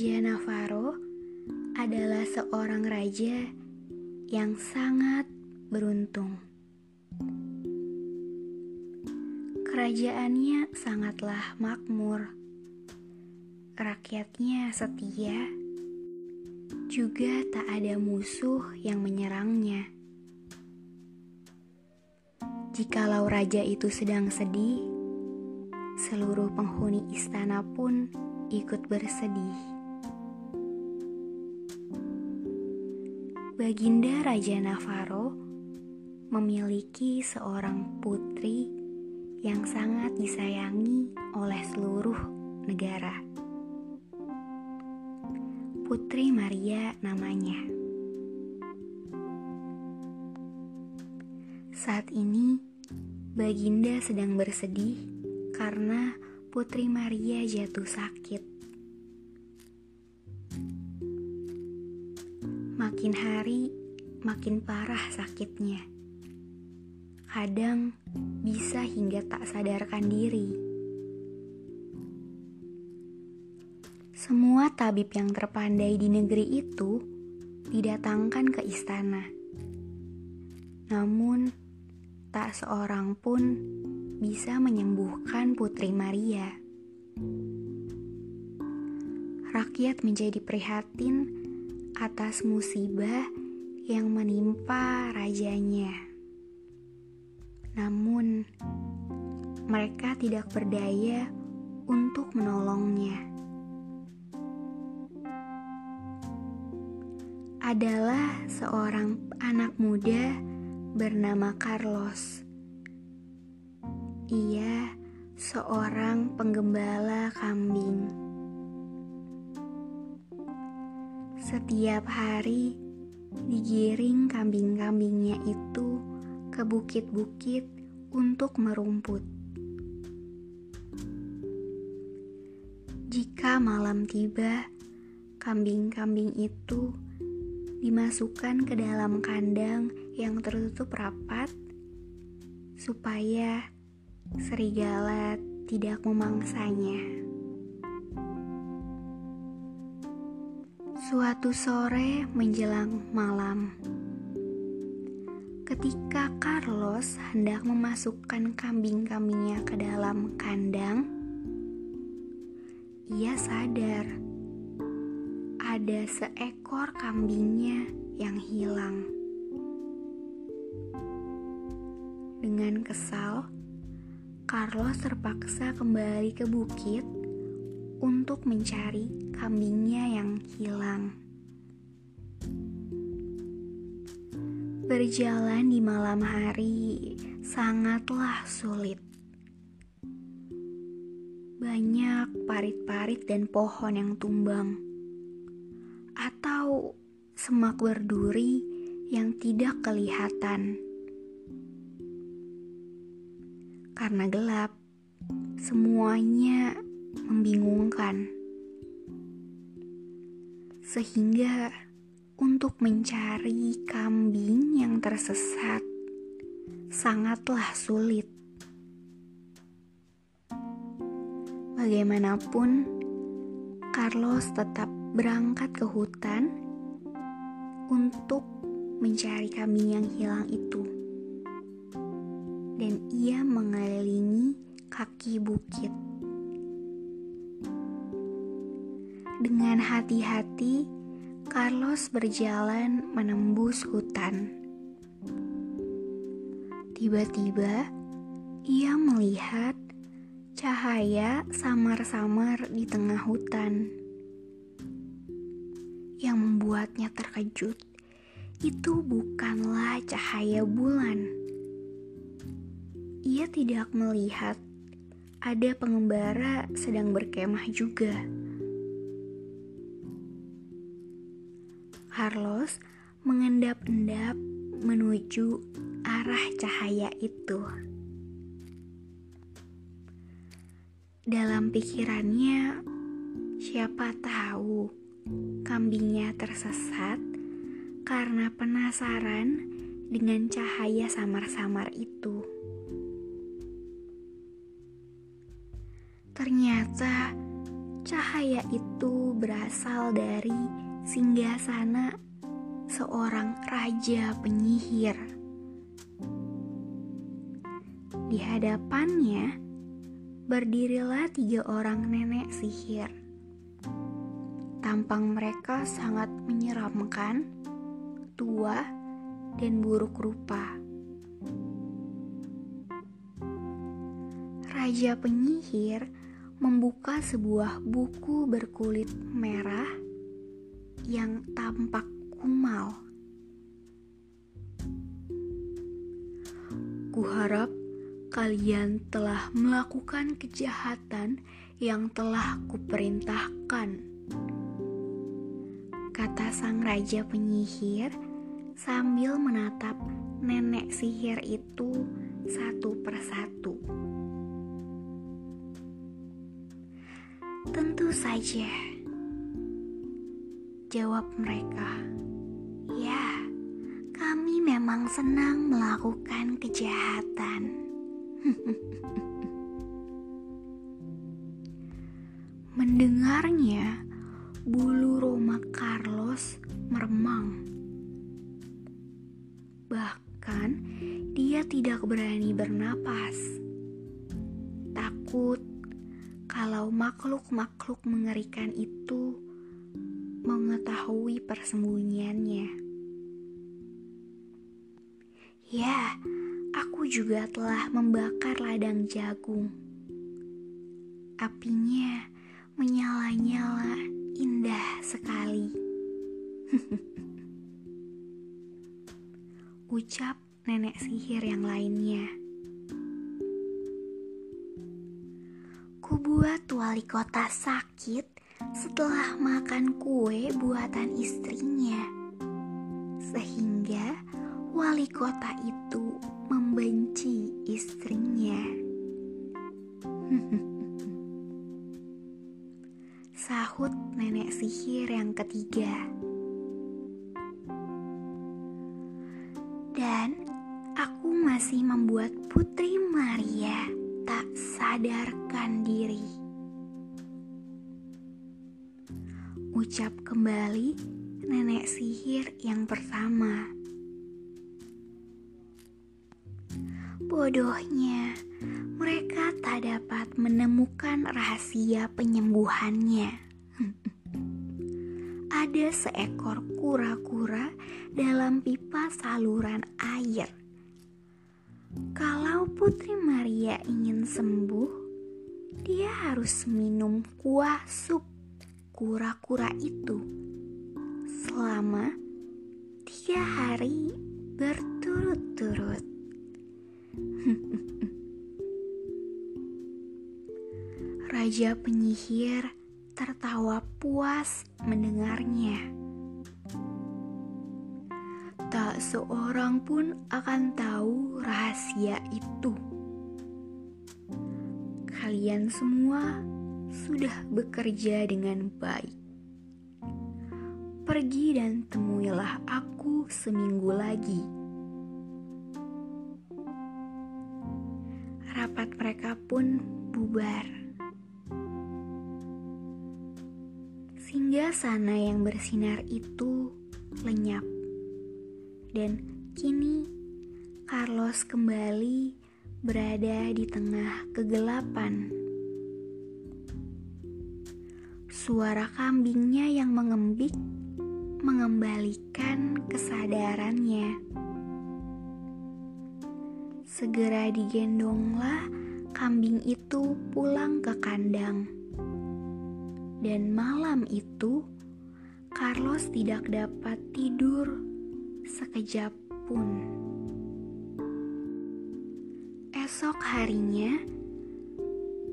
Raja Navarro adalah seorang raja yang sangat beruntung. Kerajaannya sangatlah makmur. Rakyatnya setia, juga tak ada musuh yang menyerangnya. Jikalau raja itu sedang sedih, seluruh penghuni istana pun ikut bersedih. Baginda Raja Navarro memiliki seorang putri yang sangat disayangi oleh seluruh negara. Putri Maria namanya. Saat ini, Baginda sedang bersedih karena Putri Maria jatuh sakit. Makin hari, makin parah sakitnya. Kadang bisa hingga tak sadarkan diri. Semua tabib yang terpandai di negeri itu didatangkan ke istana. Namun, tak seorang pun bisa menyembuhkan Putri Maria. Rakyat menjadi prihatin atas musibah yang menimpa rajanya. Namun, mereka tidak berdaya untuk menolongnya. Adalah seorang anak muda bernama Carlos. Ia seorang penggembala kambing. Setiap hari digiring kambing-kambingnya itu ke bukit-bukit untuk merumput. Jika malam tiba, kambing-kambing itu dimasukkan ke dalam kandang yang tertutup rapat supaya serigala tidak memangsanya. Suatu sore menjelang malam, ketika Carlos hendak memasukkan kambing-kambingnya ke dalam kandang, ia sadar ada seekor kambingnya yang hilang. Dengan kesal, Carlos terpaksa kembali ke bukit untuk mencari kambingnya yang hilang. Berjalan di malam hari sangatlah sulit. Banyak parit-parit dan pohon yang tumbang, atau semak berduri yang tidak kelihatan. Karena gelap, semuanya membingungkan, sehingga untuk mencari kambing yang tersesat sangatlah sulit. Bagaimanapun, Carlos tetap berangkat ke hutan untuk mencari kambing yang hilang itu, dan ia mengelilingi kaki bukit. Dengan hati-hati, Carlos berjalan menembus hutan. Tiba-tiba, ia melihat cahaya samar-samar di tengah hutan yang membuatnya terkejut itu bukanlah cahaya bulan. Ia tidak melihat ada pengembara sedang berkemah juga. Carlos mengendap-endap menuju arah cahaya itu. Dalam pikirannya, siapa tahu kambingnya tersesat karena penasaran dengan cahaya samar-samar itu. Ternyata cahaya itu berasal dari singgasana seorang raja penyihir. Di hadapannya berdirilah tiga orang nenek sihir. Tampang mereka sangat menyeramkan, tua, dan buruk rupa. Raja penyihir membuka sebuah buku berkulit merah yang tampak kumal. Kuharap kalian telah melakukan kejahatan yang telah kuperintahkan. Kata sang raja penyihir sambil menatap nenek sihir itu satu persatu. Tentu saja, jawab mereka. Ya, kami memang senang melakukan kejahatan. Mendengarnya, bulu Roma Carlos meremang. Bahkan dia tidak berani bernapas. Takut kalau makhluk-makhluk mengerikan itu mengetahui persembunyiannya. Ya, aku juga telah membakar ladang jagung. Apinya menyala-nyala indah sekali. Ucap nenek sihir yang lainnya. Kubuat wali kota sakit setelah makan kue buatan istrinya. Sehingga wali kota itu membenci istrinya. Sahut nenek sihir yang ketiga. Dan aku masih membuat Putri Maria tak sadarkan Ucap kembali nenek sihir yang pertama. Bodohnya, mereka tak dapat menemukan rahasia penyembuhannya. Ada seekor kura-kura dalam pipa saluran air. Kalau Putri Maria ingin sembuh, dia harus minum kuah sup kura-kura itu selama tiga hari berturut-turut. Raja penyihir tertawa puas mendengarnya. Tak seorang pun akan tahu rahasia itu. Kalian semua sudah bekerja dengan baik. Pergi dan temuilah aku seminggu lagi rapat mereka pun bubar. Sehingga sana yang bersinar itu lenyap. Dan kini Carlos kembali berada di tengah kegelapan. Suara kambingnya yang mengembik mengembalikan kesadarannya. Segera digendonglah kambing itu pulang ke kandang. Dan malam itu, Carlos tidak dapat tidur sekejap pun. Esok harinya,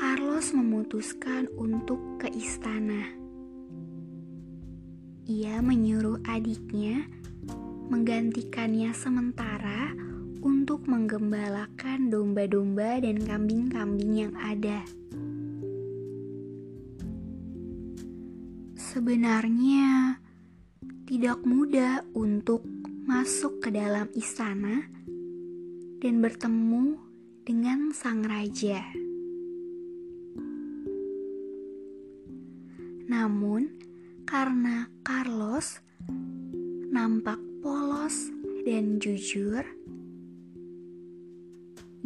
Carlos memutuskan untuk ke istana. Ia menyuruh adiknya menggantikannya sementara untuk menggembalakan domba-domba dan kambing-kambing yang ada. Sebenarnya tidak mudah untuk masuk ke dalam istana dan bertemu dengan sang raja. Namun, karena Carlos nampak polos dan jujur,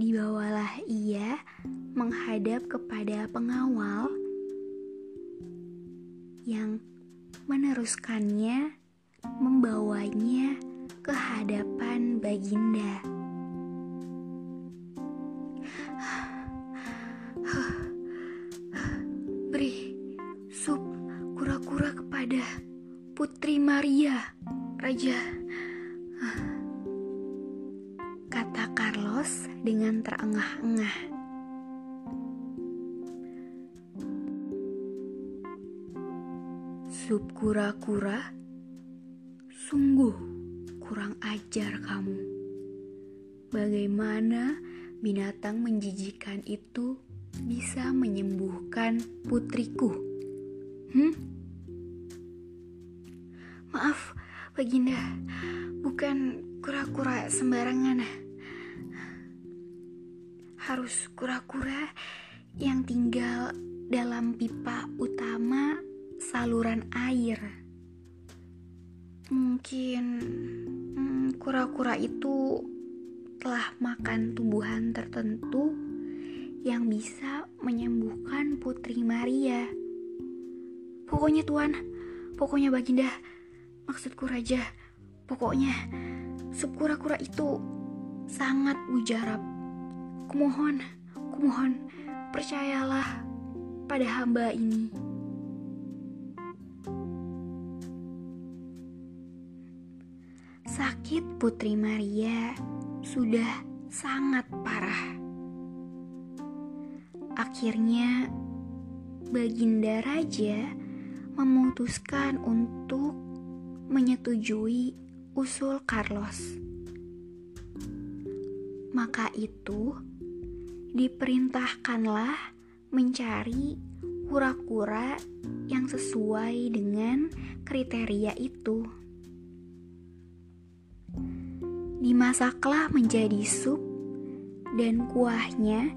dibawalah ia menghadap kepada pengawal yang meneruskannya membawanya ke hadapan Baginda. Raja. dengan terengah-engah. Sup kura-kura, sungguh kurang ajar kamu. Bagaimana binatang menjijikan itu bisa menyembuhkan putriku? Hmm? Maaf, Baginda, bukan kura-kura sembarangan harus kura-kura yang tinggal dalam pipa utama saluran air. Mungkin hmm, kura-kura hmm, itu telah makan tumbuhan tertentu yang bisa menyembuhkan Putri Maria. Pokoknya Tuan, pokoknya Baginda, maksudku Raja, pokoknya sup kura-kura itu sangat mujarab Kumohon, kumohon, percayalah pada hamba ini. Sakit Putri Maria sudah sangat parah. Akhirnya, Baginda Raja memutuskan untuk menyetujui usul Carlos. Maka itu, diperintahkanlah mencari kura-kura yang sesuai dengan kriteria itu. Dimasaklah menjadi sup dan kuahnya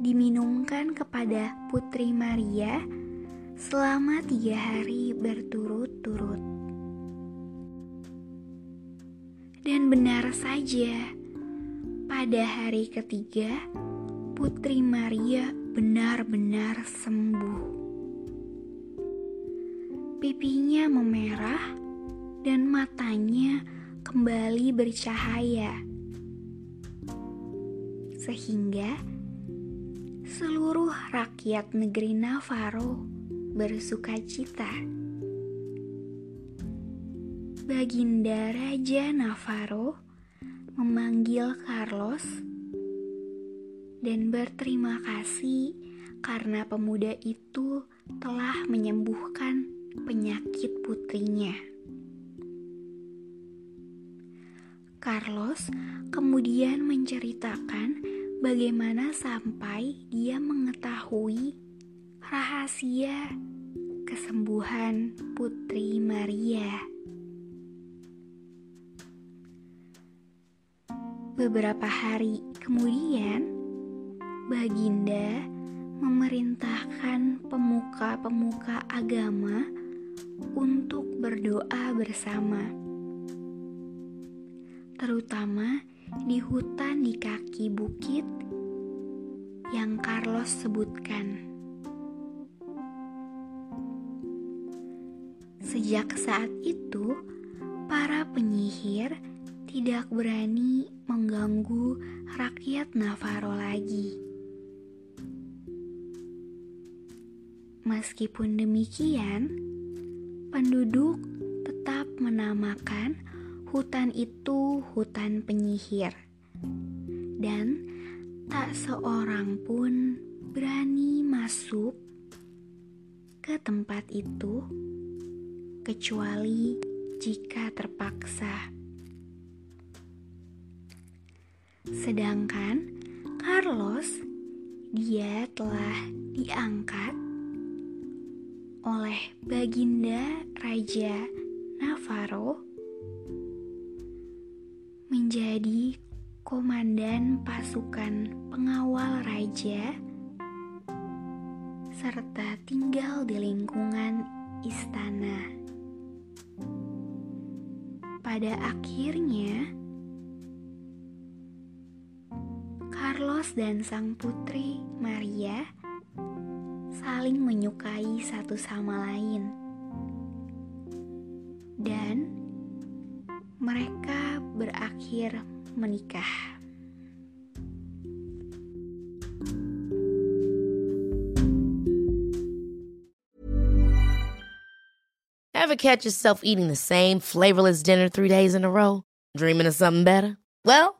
diminumkan kepada Putri Maria selama tiga hari berturut-turut. Dan benar saja, pada hari ketiga, Putri Maria benar-benar sembuh. Pipinya memerah dan matanya kembali bercahaya, sehingga seluruh rakyat negeri Navarro bersuka cita. Baginda Raja Navarro memanggil Carlos dan berterima kasih karena pemuda itu telah menyembuhkan penyakit putrinya. Carlos kemudian menceritakan bagaimana sampai dia mengetahui rahasia kesembuhan Putri Maria. Beberapa hari kemudian, Baginda memerintahkan pemuka-pemuka agama untuk berdoa bersama, terutama di hutan di kaki bukit yang Carlos sebutkan. Sejak saat itu, para penyihir tidak berani mengganggu rakyat Navarro lagi. Meskipun demikian, penduduk tetap menamakan hutan itu hutan penyihir, dan tak seorang pun berani masuk ke tempat itu kecuali jika terpaksa. Sedangkan Carlos, dia telah diangkat oleh Baginda Raja Navarro menjadi komandan pasukan pengawal raja serta tinggal di lingkungan istana. Pada akhirnya, Carlos dan sang putri Maria saling menyukai satu sama lain, dan mereka berakhir menikah. Ever catch yourself eating the same flavorless dinner three days in a row? Dreaming of something better? Well,